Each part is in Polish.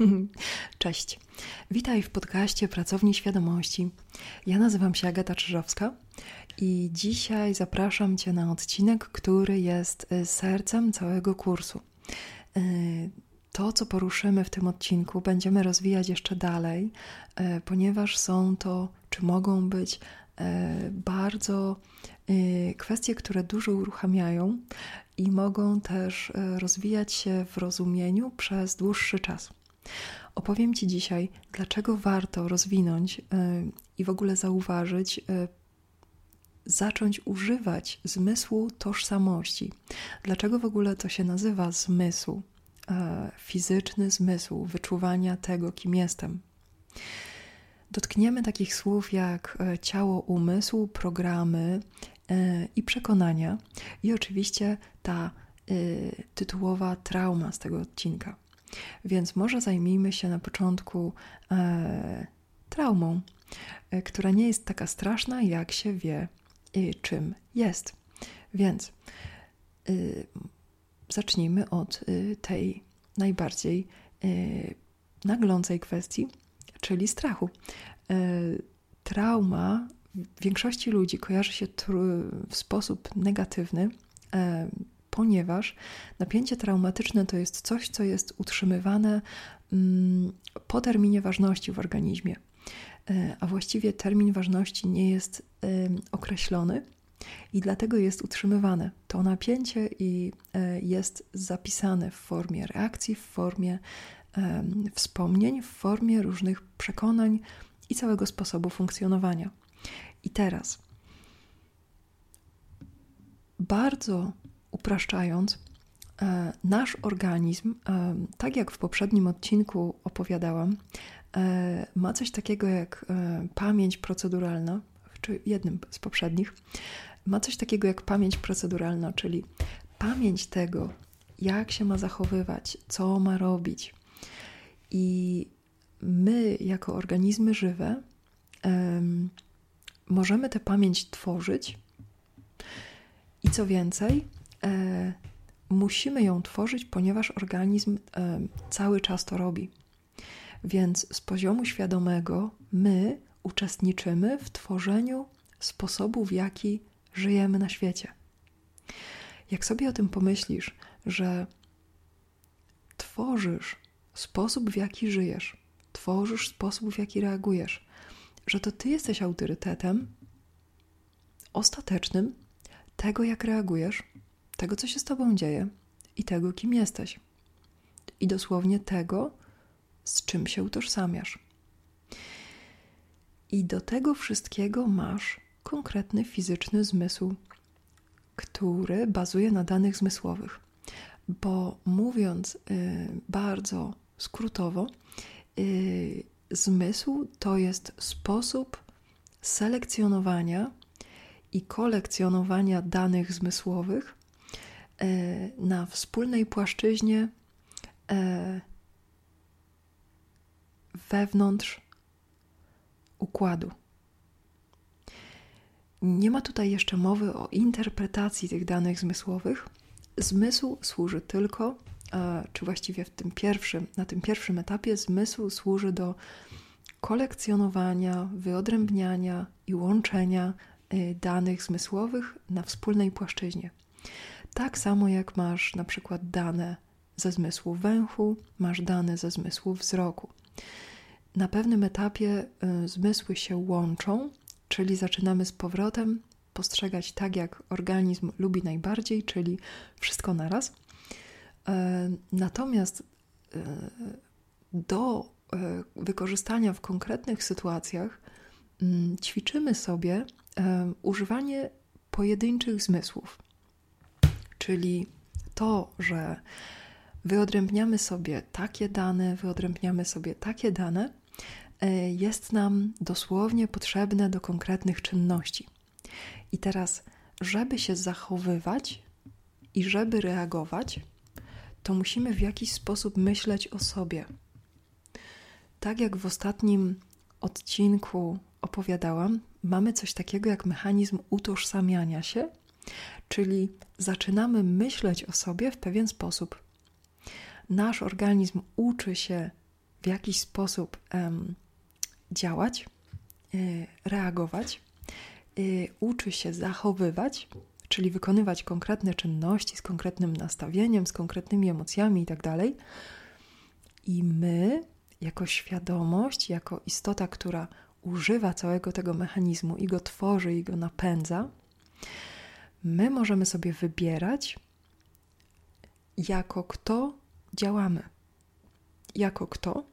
Cześć. Witaj w podcaście Pracowni Świadomości. Ja nazywam się Agata Czyżowska i dzisiaj zapraszam Cię na odcinek, który jest y, sercem całego kursu. Y, to, co poruszymy w tym odcinku, będziemy rozwijać jeszcze dalej, y, ponieważ są to, czy mogą być bardzo kwestie, które dużo uruchamiają i mogą też rozwijać się w rozumieniu przez dłuższy czas. Opowiem Ci dzisiaj, dlaczego warto rozwinąć y, i w ogóle zauważyć, y, zacząć używać zmysłu tożsamości. Dlaczego w ogóle to się nazywa zmysł, y, fizyczny zmysł wyczuwania tego, kim jestem. Dotkniemy takich słów jak ciało, umysł, programy i przekonania, i oczywiście ta tytułowa trauma z tego odcinka. Więc może zajmijmy się na początku e, traumą, e, która nie jest taka straszna, jak się wie, i czym jest. Więc y, zacznijmy od y, tej najbardziej y, naglącej kwestii, czyli strachu. E, trauma większości ludzi kojarzy się w sposób negatywny e, ponieważ napięcie traumatyczne to jest coś, co jest utrzymywane mm, po terminie ważności w organizmie. E, a właściwie termin ważności nie jest określony i dlatego jest utrzymywane. To napięcie i e, jest zapisane w formie reakcji, w formie wspomnień, w formie różnych przekonań i całego sposobu funkcjonowania. I teraz bardzo upraszczając, e, nasz organizm, e, tak jak w poprzednim odcinku opowiadałam, e, ma coś takiego jak pamięć proceduralna, czy jednym z poprzednich, ma coś takiego jak pamięć proceduralna, czyli pamięć tego, jak się ma zachowywać, co ma robić. I my, jako organizmy żywe, możemy tę pamięć tworzyć. I co więcej, e, musimy ją tworzyć, ponieważ organizm e, cały czas to robi. Więc z poziomu świadomego my uczestniczymy w tworzeniu sposobu, w jaki żyjemy na świecie. Jak sobie o tym pomyślisz, że tworzysz sposób, w jaki żyjesz, tworzysz sposób, w jaki reagujesz, że to ty jesteś autorytetem ostatecznym tego, jak reagujesz, tego, co się z tobą dzieje i tego, kim jesteś. I dosłownie tego, z czym się utożsamiasz. I do tego wszystkiego masz konkretny fizyczny zmysł, który bazuje na danych zmysłowych. Bo mówiąc y, bardzo skrótowo, y, zmysł to jest sposób selekcjonowania i kolekcjonowania danych zmysłowych na wspólnej płaszczyźnie e, wewnątrz układu. Nie ma tutaj jeszcze mowy o interpretacji tych danych zmysłowych. Zmysł służy tylko, e, czy właściwie w tym pierwszym, na tym pierwszym etapie, zmysł służy do kolekcjonowania, wyodrębniania i łączenia danych zmysłowych na wspólnej płaszczyźnie. Tak samo jak masz na przykład dane ze zmysłu węchu, masz dane ze zmysłu wzroku. Na pewnym etapie y, zmysły się łączą, czyli zaczynamy z powrotem postrzegać tak, jak organizm lubi najbardziej, czyli wszystko naraz. Y, natomiast y, do wykorzystania w konkretnych sytuacjach mm, ćwiczymy sobie używanie pojedynczych zmysłów czyli to, że wyodrębniamy sobie takie dane, wyodrębniamy sobie takie dane, e, jest nam dosłownie potrzebne do konkretnych czynności. I teraz, żeby się zachowywać i żeby reagować, to musimy w jakiś sposób myśleć o sobie. Tak jak w ostatnim odcinku opowiadałam, mamy coś takiego jak mechanizm utożsamiania się czyli zaczynamy myśleć o sobie w pewien sposób. Nasz organizm uczy się w jakiś sposób działać, y, reagować, y, uczy się zachowywać, czyli wykonywać konkretne czynności z konkretnym nastawieniem, z konkretnymi emocjami itd. Tak I my, jako świadomość, jako istota, która używa całego tego mechanizmu i go tworzy, i go napędza, my możemy sobie wybierać, jako kto działamy, jako kto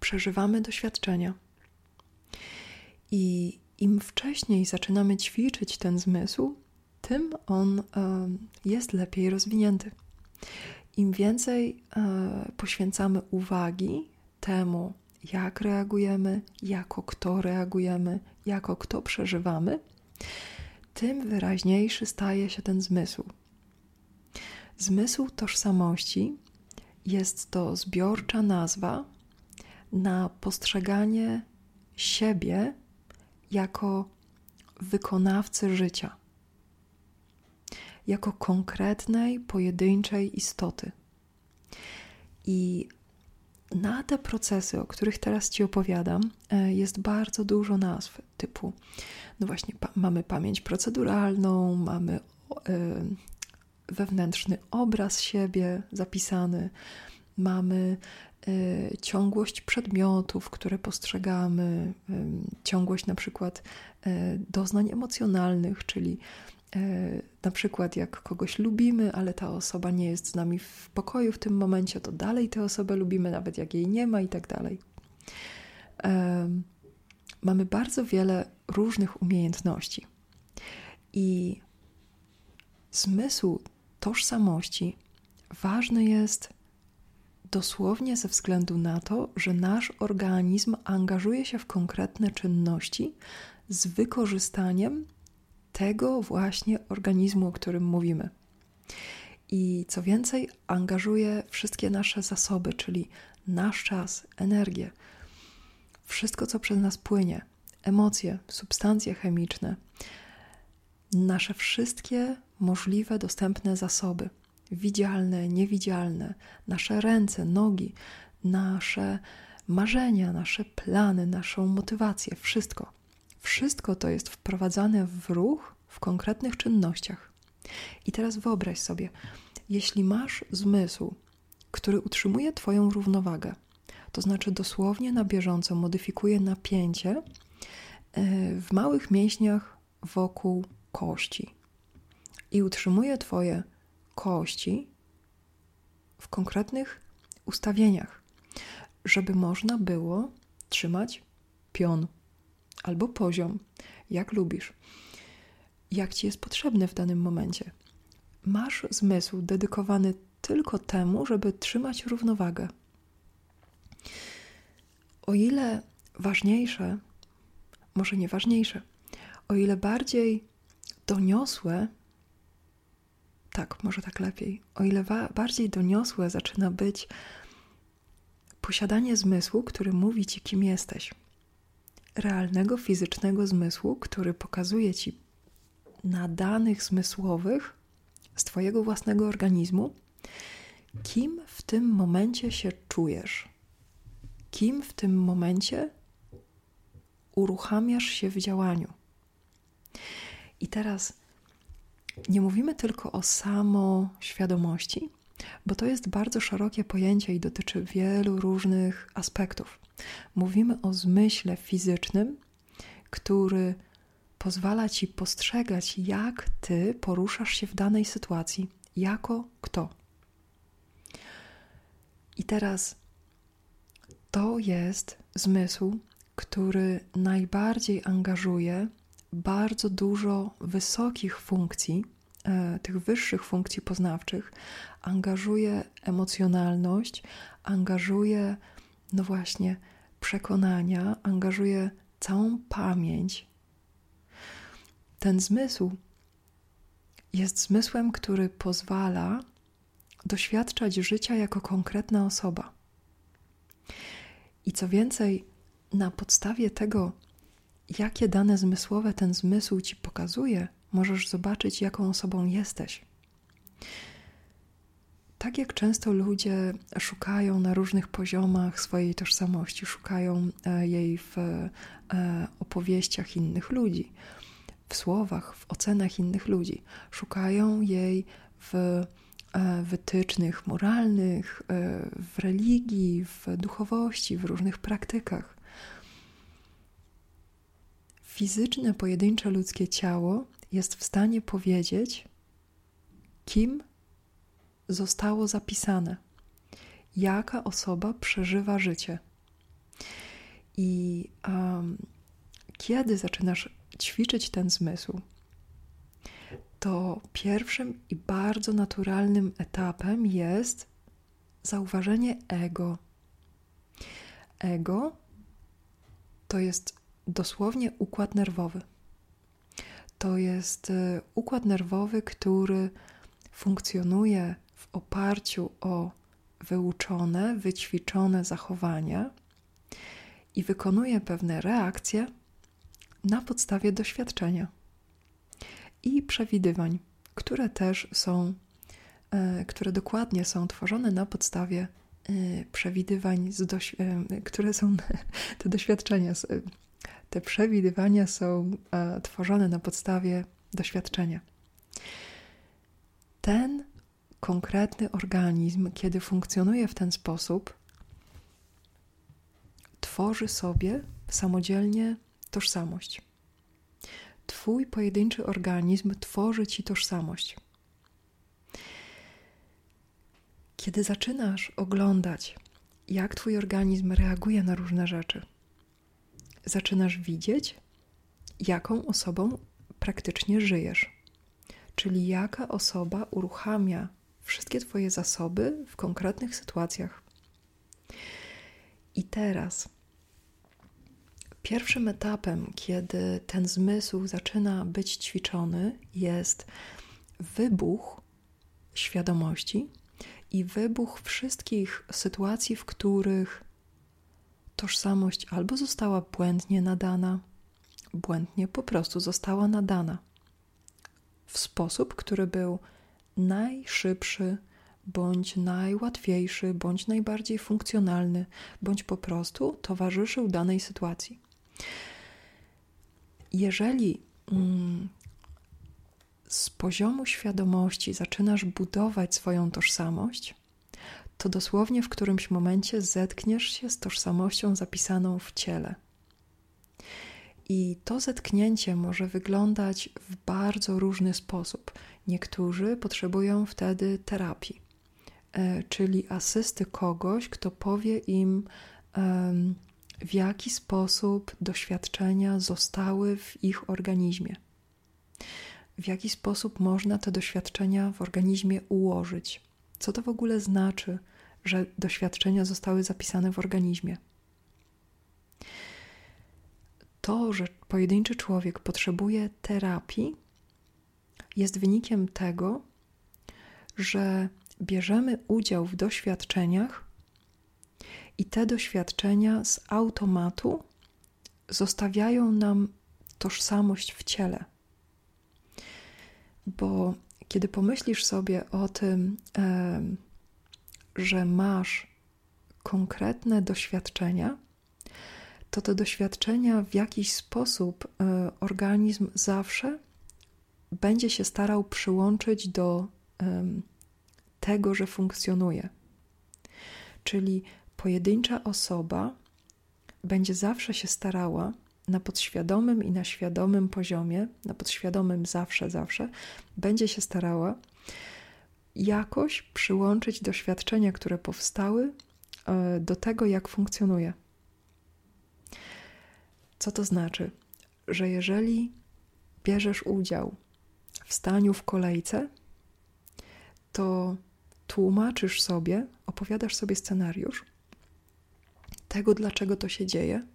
przeżywamy doświadczenia. I im wcześniej zaczynamy ćwiczyć ten zmysł, tym on jest lepiej rozwinięty. Im więcej e, poświęcamy uwagi temu, jak reagujemy, jako kto reagujemy, jako kto przeżywamy, tym wyraźniejszy staje się ten zmysł. Zmysł tożsamości jest to zbiorcza nazwa na postrzeganie siebie jako wykonawcy życia, jako konkretnej, pojedynczej istoty. I na te procesy, o których teraz Ci opowiadam, e, jest bardzo dużo nazw typu, no właśnie, pa mamy pamięć proceduralną, mamy y, wewnętrzny obraz siebie zapisany, mamy y, ciągłość przedmiotów, które postrzegamy, ciągłość na przykład doznań emocjonalnych, czyli na przykład jak kogoś lubimy, ale ta osoba nie jest z nami w pokoju w tym momencie, to dalej tę osobę lubimy, nawet jak jej nie ma i tak dalej. Mamy bardzo wiele różnych umiejętności. I zmysł tożsamości ważny jest dosłownie ze względu na to, że nasz organizm angażuje się w konkretne czynności z wykorzystaniem tego właśnie organizmu, o którym mówimy. I co więcej, angażuje wszystkie nasze zasoby, czyli nasz czas, energię, wszystko, co przez nas płynie, emocje, substancje chemiczne, nasze wszystkie możliwe, dostępne zasoby, widzialne, niewidzialne, nasze ręce, nogi, nasze marzenia, nasze plany, naszą motywację, wszystko. Wszystko to jest wprowadzane w ruch w konkretnych czynnościach. I teraz wyobraź sobie, jeśli masz zmysł, który utrzymuje Twoją równowagę, to znaczy dosłownie na bieżąco modyfikuje napięcie e, w małych mięśniach wokół kości i utrzymuje Twoje kości w konkretnych ustawieniach, żeby można było trzymać pion albo poziom, jak lubisz, jak ci jest potrzebny w danym momencie. Masz zmysł dedykowany tylko temu, żeby trzymać równowagę. O ile ważniejsze, może nie ważniejsze, o ile bardziej doniosłe, tak, może tak lepiej, o ile bardziej doniosłe zaczyna być posiadanie zmysłu, który mówi ci, kim jesteś. Realnego, fizycznego zmysłu, który pokazuje ci na danych zmysłowych z Twojego własnego organizmu, kim w tym momencie się czujesz kim w tym momencie uruchamiasz się w działaniu. I teraz nie mówimy tylko o samoświadomości, bo to jest bardzo szerokie pojęcie i dotyczy wielu różnych aspektów. Mówimy o zmyśle fizycznym, który pozwala ci postrzegać, jak ty poruszasz się w danej sytuacji, jako kto. I teraz to jest zmysł, który najbardziej angażuje bardzo dużo wysokich funkcji, e, tych wyższych funkcji poznawczych, angażuje emocjonalność, angażuje, no właśnie, przekonania, angażuje całą pamięć. Ten zmysł jest zmysłem, który pozwala doświadczać życia jako konkretna osoba. I co więcej, na podstawie tego, jakie dane zmysłowe ten zmysł ci pokazuje, możesz zobaczyć, jaką osobą jesteś. Tak jak często ludzie szukają na różnych poziomach swojej tożsamości, szukają e, jej w e, opowieściach innych ludzi, w słowach, w ocenach innych ludzi, szukają jej w e, wytycznych moralnych, w religii, w duchowości, w różnych praktykach. Fizyczne, pojedyncze ludzkie ciało jest w stanie powiedzieć, kim zostało zapisane, jaka osoba przeżywa życie. I um, kiedy zaczynasz ćwiczyć ten zmysł, to pierwszym i bardzo naturalnym etapem jest zauważenie ego. Ego to jest dosłownie układ nerwowy. To jest y, układ nerwowy, który funkcjonuje w oparciu o wyuczone, wyćwiczone zachowania i wykonuje pewne reakcje na podstawie doświadczenia i przewidywań, które też są, e, które dokładnie są tworzone na podstawie e, przewidywań, z e, które są te doświadczenia, te przewidywania są tworzone na podstawie doświadczenia. Ten konkretny organizm, kiedy funkcjonuje w ten sposób, tworzy sobie samodzielnie tożsamość. Twój pojedynczy organizm tworzy ci tożsamość. Kiedy zaczynasz oglądać, jak Twój organizm reaguje na różne rzeczy, zaczynasz widzieć, jaką osobą praktycznie żyjesz, czyli jaka osoba uruchamia wszystkie Twoje zasoby w konkretnych sytuacjach. I teraz, pierwszym etapem, kiedy ten zmysł zaczyna być ćwiczony, jest wybuch świadomości i wybuch wszystkich sytuacji, w których tożsamość albo została błędnie nadana, błędnie po prostu została nadana w sposób, który był najszybszy, bądź najłatwiejszy, bądź najbardziej funkcjonalny, bądź po prostu towarzyszył danej sytuacji. Jeżeli mm, z poziomu świadomości zaczynasz budować swoją tożsamość, to dosłownie w którymś momencie zetkniesz się z tożsamością zapisaną w ciele. I to zetknięcie może wyglądać w bardzo różny sposób. Niektórzy potrzebują wtedy terapii, e, czyli asysty kogoś, kto powie im, w jaki sposób doświadczenia zostały w ich organizmie, w jaki sposób można te doświadczenia w organizmie ułożyć. Co to w ogóle znaczy, że doświadczenia zostały zapisane w organizmie? To, że pojedynczy człowiek potrzebuje terapii, jest wynikiem tego, że bierzemy udział w doświadczeniach i te doświadczenia z automatu zostawiają nam tożsamość w ciele. Bo kiedy pomyślisz sobie o tym, że masz konkretne doświadczenia, to te doświadczenia w jakiś sposób e, organizm zawsze będzie się starał przyłączyć do tego, że funkcjonuje. Czyli pojedyncza osoba będzie zawsze się starała na podświadomym i na świadomym poziomie, na podświadomym zawsze, zawsze, będzie się starała jakoś przyłączyć doświadczenia, które powstały, e, do tego, jak funkcjonuje. Co to znaczy? Że jeżeli bierzesz udział w staniu w kolejce, to tłumaczysz sobie, opowiadasz sobie scenariusz tego, dlaczego to się dzieje.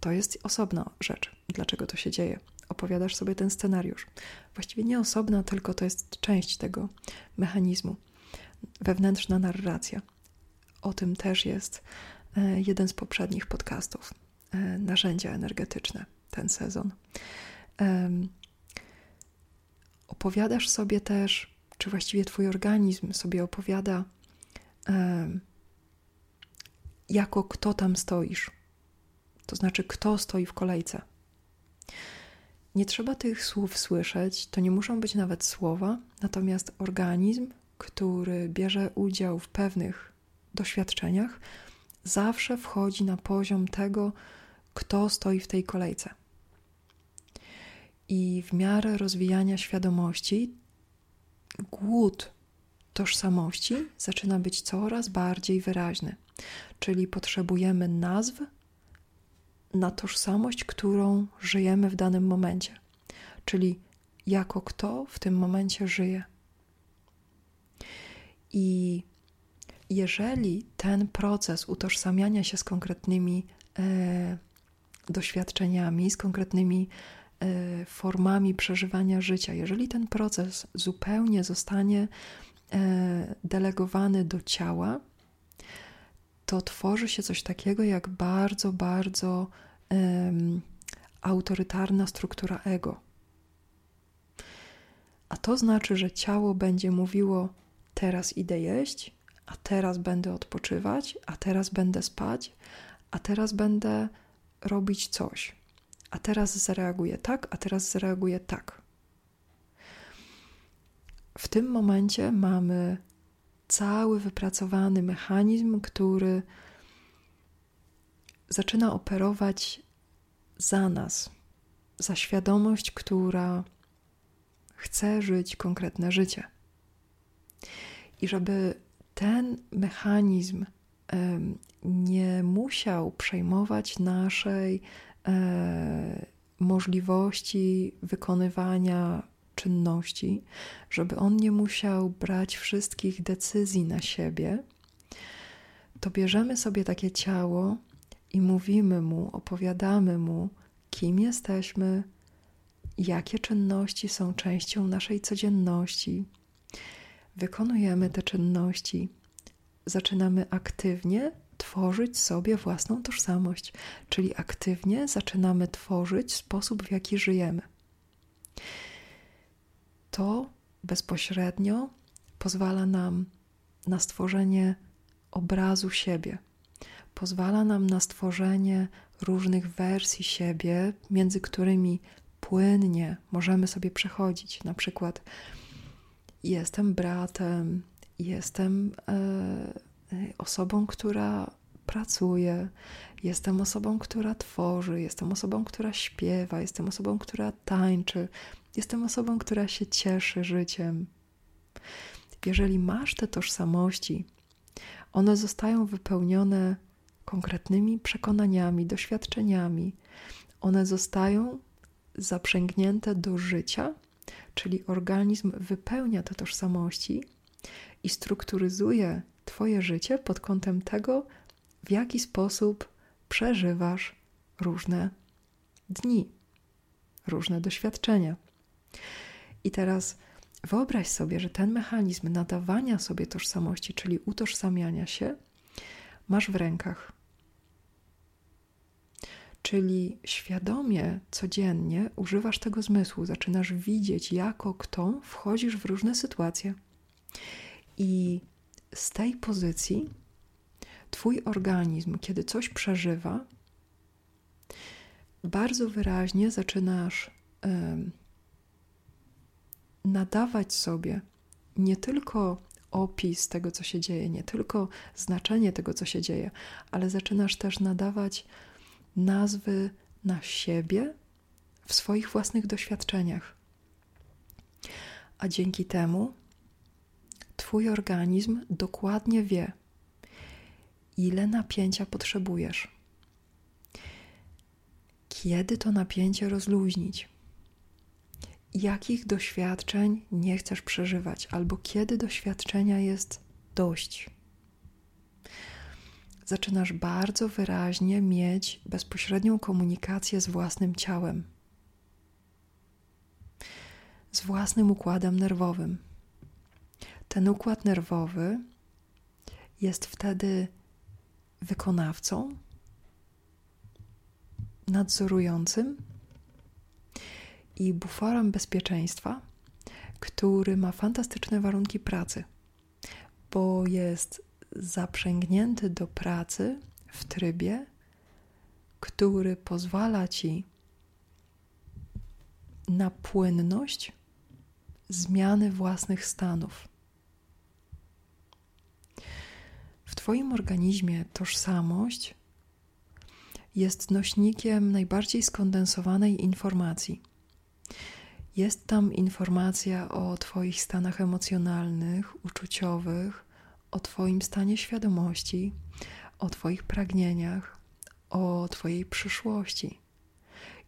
To jest osobna rzecz, dlaczego to się dzieje. Opowiadasz sobie ten scenariusz. Właściwie nie osobna, tylko to jest część tego mechanizmu. Wewnętrzna narracja. O tym też jest e, jeden z poprzednich podcastów. E, narzędzia energetyczne ten sezon. Opowiadasz sobie też, czy właściwie Twój organizm sobie opowiada, jako kto tam stoisz. To znaczy, kto stoi w kolejce. Nie trzeba tych słów słyszeć, to nie muszą być nawet słowa, natomiast organizm, który bierze udział w pewnych doświadczeniach, zawsze wchodzi na poziom tego, kto stoi w tej kolejce. I w miarę rozwijania świadomości, głód tożsamości zaczyna być coraz bardziej wyraźny. Czyli potrzebujemy nazw na tożsamość, którą żyjemy w danym momencie. Czyli jako kto w tym momencie żyje. I jeżeli ten proces utożsamiania się z konkretnymi e, doświadczeniami, z konkretnymi formami przeżywania życia, jeżeli ten proces zupełnie zostanie e, delegowany do ciała, to tworzy się coś takiego jak bardzo, bardzo autorytarna struktura ego. A to znaczy, że ciało będzie mówiło: Teraz idę jeść, a teraz będę odpoczywać, a teraz będę spać, a teraz będę robić coś, a teraz zareaguję tak, a teraz zareaguję tak. W tym momencie mamy cały wypracowany mechanizm, który zaczyna operować za nas, za świadomość, która chce żyć konkretne życie. I żeby ten mechanizm nie musiał przejmować naszej e, możliwości wykonywania czynności, żeby on nie musiał brać wszystkich decyzji na siebie, to bierzemy sobie takie ciało i mówimy mu, opowiadamy mu, kim jesteśmy, jakie czynności są częścią naszej codzienności. Wykonujemy te czynności, zaczynamy aktywnie tworzyć sobie własną tożsamość, czyli aktywnie zaczynamy tworzyć sposób, w jaki żyjemy to bezpośrednio pozwala nam na stworzenie obrazu siebie. Pozwala nam na stworzenie różnych wersji siebie, między którymi płynnie możemy sobie przechodzić. Na przykład, jestem bratem, jestem e, osobą, która pracuje, jestem osobą, która tworzy, jestem osobą, która śpiewa, jestem osobą, która tańczy, Jestem osobą, która się cieszy życiem. Jeżeli masz te tożsamości, one zostają wypełnione konkretnymi przekonaniami, doświadczeniami, one zostają zaprzęgnięte do życia, czyli organizm wypełnia te tożsamości i strukturyzuje Twoje życie pod kątem tego, w jaki sposób przeżywasz różne dni, różne doświadczenia. I teraz wyobraź sobie, że ten mechanizm nadawania sobie tożsamości, czyli utożsamiania się, masz w rękach. Czyli świadomie, codziennie używasz tego zmysłu, zaczynasz widzieć, jako kto wchodzisz w różne sytuacje. I z tej pozycji Twój organizm, kiedy coś przeżywa, bardzo wyraźnie zaczynasz nadawać sobie nie tylko opis tego, co się dzieje, nie tylko znaczenie tego, co się dzieje, ale zaczynasz też nadawać nazwy na siebie w swoich własnych doświadczeniach. A dzięki temu Twój organizm dokładnie wie, ile napięcia potrzebujesz, kiedy to napięcie rozluźnić jakich doświadczeń nie chcesz przeżywać, albo kiedy doświadczenia jest dość. Zaczynasz bardzo wyraźnie mieć bezpośrednią komunikację z własnym ciałem, z własnym układem nerwowym. Ten układ nerwowy jest wtedy wykonawcą, nadzorującym i buforem bezpieczeństwa, który ma fantastyczne warunki pracy, bo jest zaprzęgnięty do pracy w trybie, który pozwala ci na płynność zmiany własnych stanów. W Twoim organizmie tożsamość jest nośnikiem najbardziej skondensowanej informacji. Jest tam informacja o Twoich stanach emocjonalnych, uczuciowych, o Twoim stanie świadomości, o Twoich pragnieniach, o Twojej przyszłości.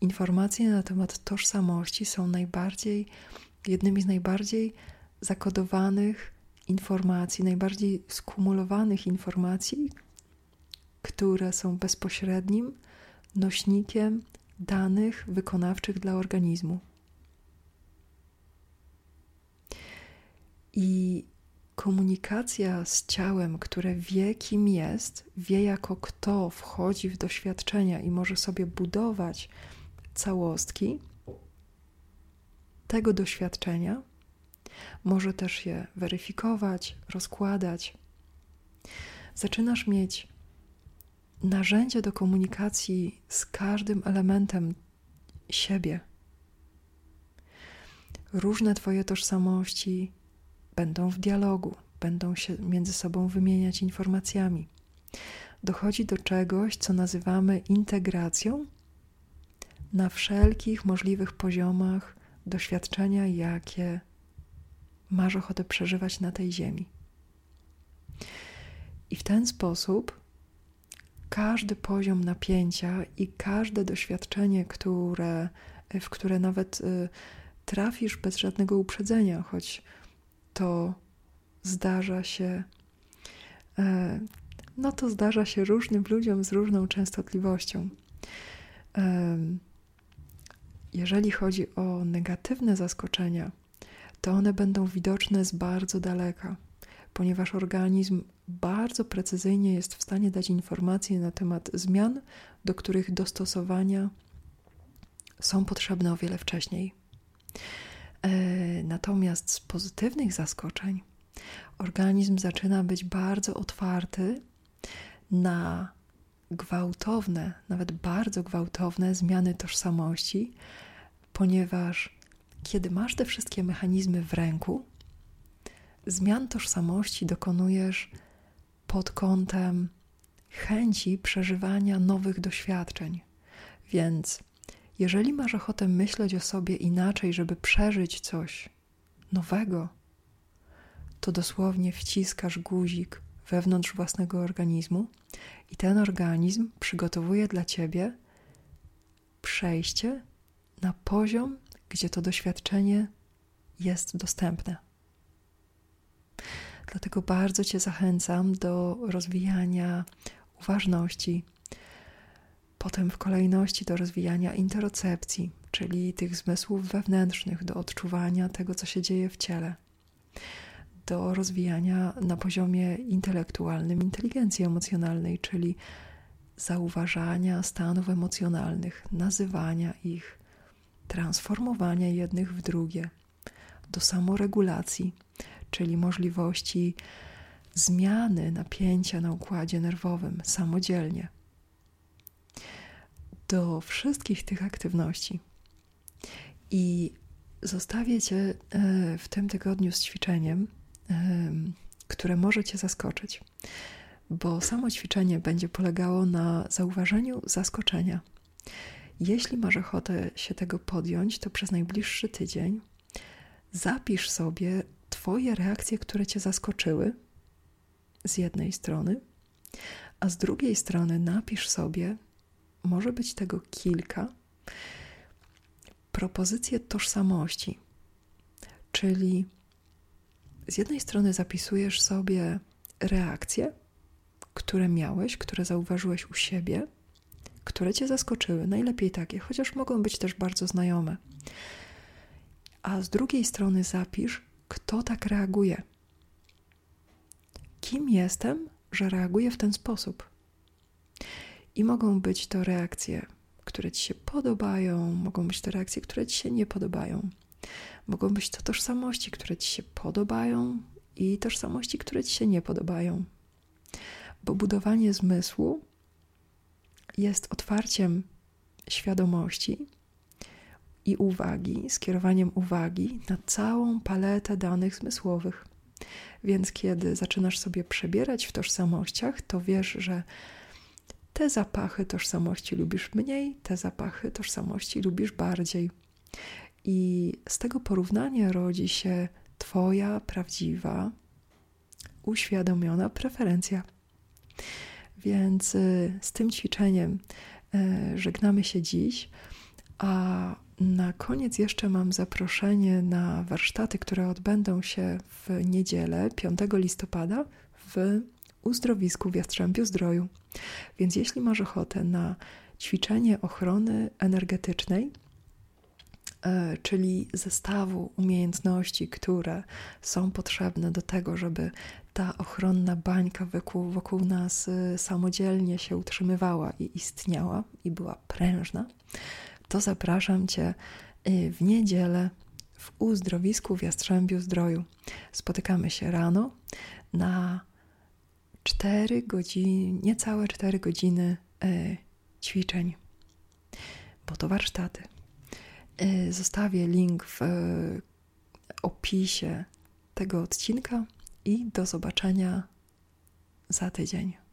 Informacje na temat tożsamości są najbardziej, jednymi z najbardziej zakodowanych informacji, najbardziej skumulowanych informacji, które są bezpośrednim nośnikiem danych wykonawczych dla organizmu. I komunikacja z ciałem, które wie, kim jest, wie jako kto wchodzi w doświadczenia i może sobie budować całostki tego doświadczenia, może też je weryfikować, rozkładać. Zaczynasz mieć narzędzie do komunikacji z każdym elementem siebie. Różne Twoje tożsamości będą w dialogu, będą się między sobą wymieniać informacjami. Dochodzi do czegoś, co nazywamy integracją na wszelkich możliwych poziomach doświadczenia, jakie masz ochotę przeżywać na tej ziemi. I w ten sposób każdy poziom napięcia i każde doświadczenie, które, w które nawet y, trafisz bez żadnego uprzedzenia, choć to zdarza się, e, no to zdarza się różnym ludziom z różną częstotliwością. Jeżeli chodzi o negatywne zaskoczenia, to one będą widoczne z bardzo daleka, ponieważ organizm bardzo precyzyjnie jest w stanie dać informacje na temat zmian, do których dostosowania są potrzebne o wiele wcześniej. E, natomiast z pozytywnych zaskoczeń organizm zaczyna być bardzo otwarty na gwałtowne, nawet bardzo gwałtowne zmiany tożsamości, ponieważ kiedy masz te wszystkie mechanizmy w ręku, zmian tożsamości dokonujesz pod kątem chęci przeżywania nowych doświadczeń. Więc jeżeli masz ochotę myśleć o sobie inaczej, żeby przeżyć coś nowego, to dosłownie wciskasz guzik wewnątrz własnego organizmu i ten organizm przygotowuje dla ciebie przejście na poziom, gdzie to doświadczenie jest dostępne. Dlatego bardzo Cię zachęcam do rozwijania uważności, potem w kolejności do rozwijania interocepcji, czyli tych zmysłów wewnętrznych, do odczuwania tego, co się dzieje w ciele, do rozwijania na poziomie intelektualnym inteligencji emocjonalnej, czyli zauważania stanów emocjonalnych, nazywania ich, transformowania jednych w drugie, do samoregulacji, czyli możliwości zmiany napięcia na układzie nerwowym samodzielnie. Do wszystkich tych aktywności. I zostawię Cię e, w tym tygodniu z ćwiczeniem, e, które może Cię zaskoczyć, bo samo ćwiczenie będzie polegało na zauważeniu zaskoczenia. Jeśli masz ochotę się tego podjąć, to przez najbliższy tydzień zapisz sobie Twoje reakcje, które Cię zaskoczyły, z jednej strony, a z drugiej strony napisz sobie, może być tego kilka, propozycje tożsamości. Czyli z jednej strony zapisujesz sobie reakcje, które miałeś, które zauważyłeś u siebie, które cię zaskoczyły, najlepiej takie, chociaż mogą być też bardzo znajome. A z drugiej strony zapisz, kto tak reaguje. Kim jestem, że reaguję w ten sposób? I mogą być to reakcje, które ci się podobają, mogą być to reakcje, które ci się nie podobają. Mogą być to tożsamości, które ci się podobają i tożsamości, które ci się nie podobają. Bo budowanie zmysłu jest otwarciem świadomości i uwagi, skierowaniem uwagi na całą paletę danych zmysłowych. Więc kiedy zaczynasz sobie przebierać w tożsamościach, to wiesz, że te zapachy tożsamości lubisz mniej, te zapachy tożsamości lubisz bardziej. I z tego porównania rodzi się Twoja prawdziwa, uświadomiona preferencja. Więc y, z tym ćwiczeniem y, żegnamy się dziś, a na koniec jeszcze mam zaproszenie na warsztaty, które odbędą się w niedzielę 5 listopada w uzdrowisku w Jastrzębiu Zdroju. Więc jeśli masz ochotę na ćwiczenie ochrony energetycznej, e, czyli zestawu umiejętności, które są potrzebne do tego, żeby ta ochronna bańka wokół, wokół nas e, samodzielnie się utrzymywała i istniała i była prężna, to zapraszam Cię e, w niedzielę w uzdrowisku w Jastrzębiu Zdroju. Spotykamy się rano na 4 godziny, niecałe 4 godziny y, ćwiczeń, bo to warsztaty. Y, zostawię link w y, opisie tego odcinka i do zobaczenia za tydzień.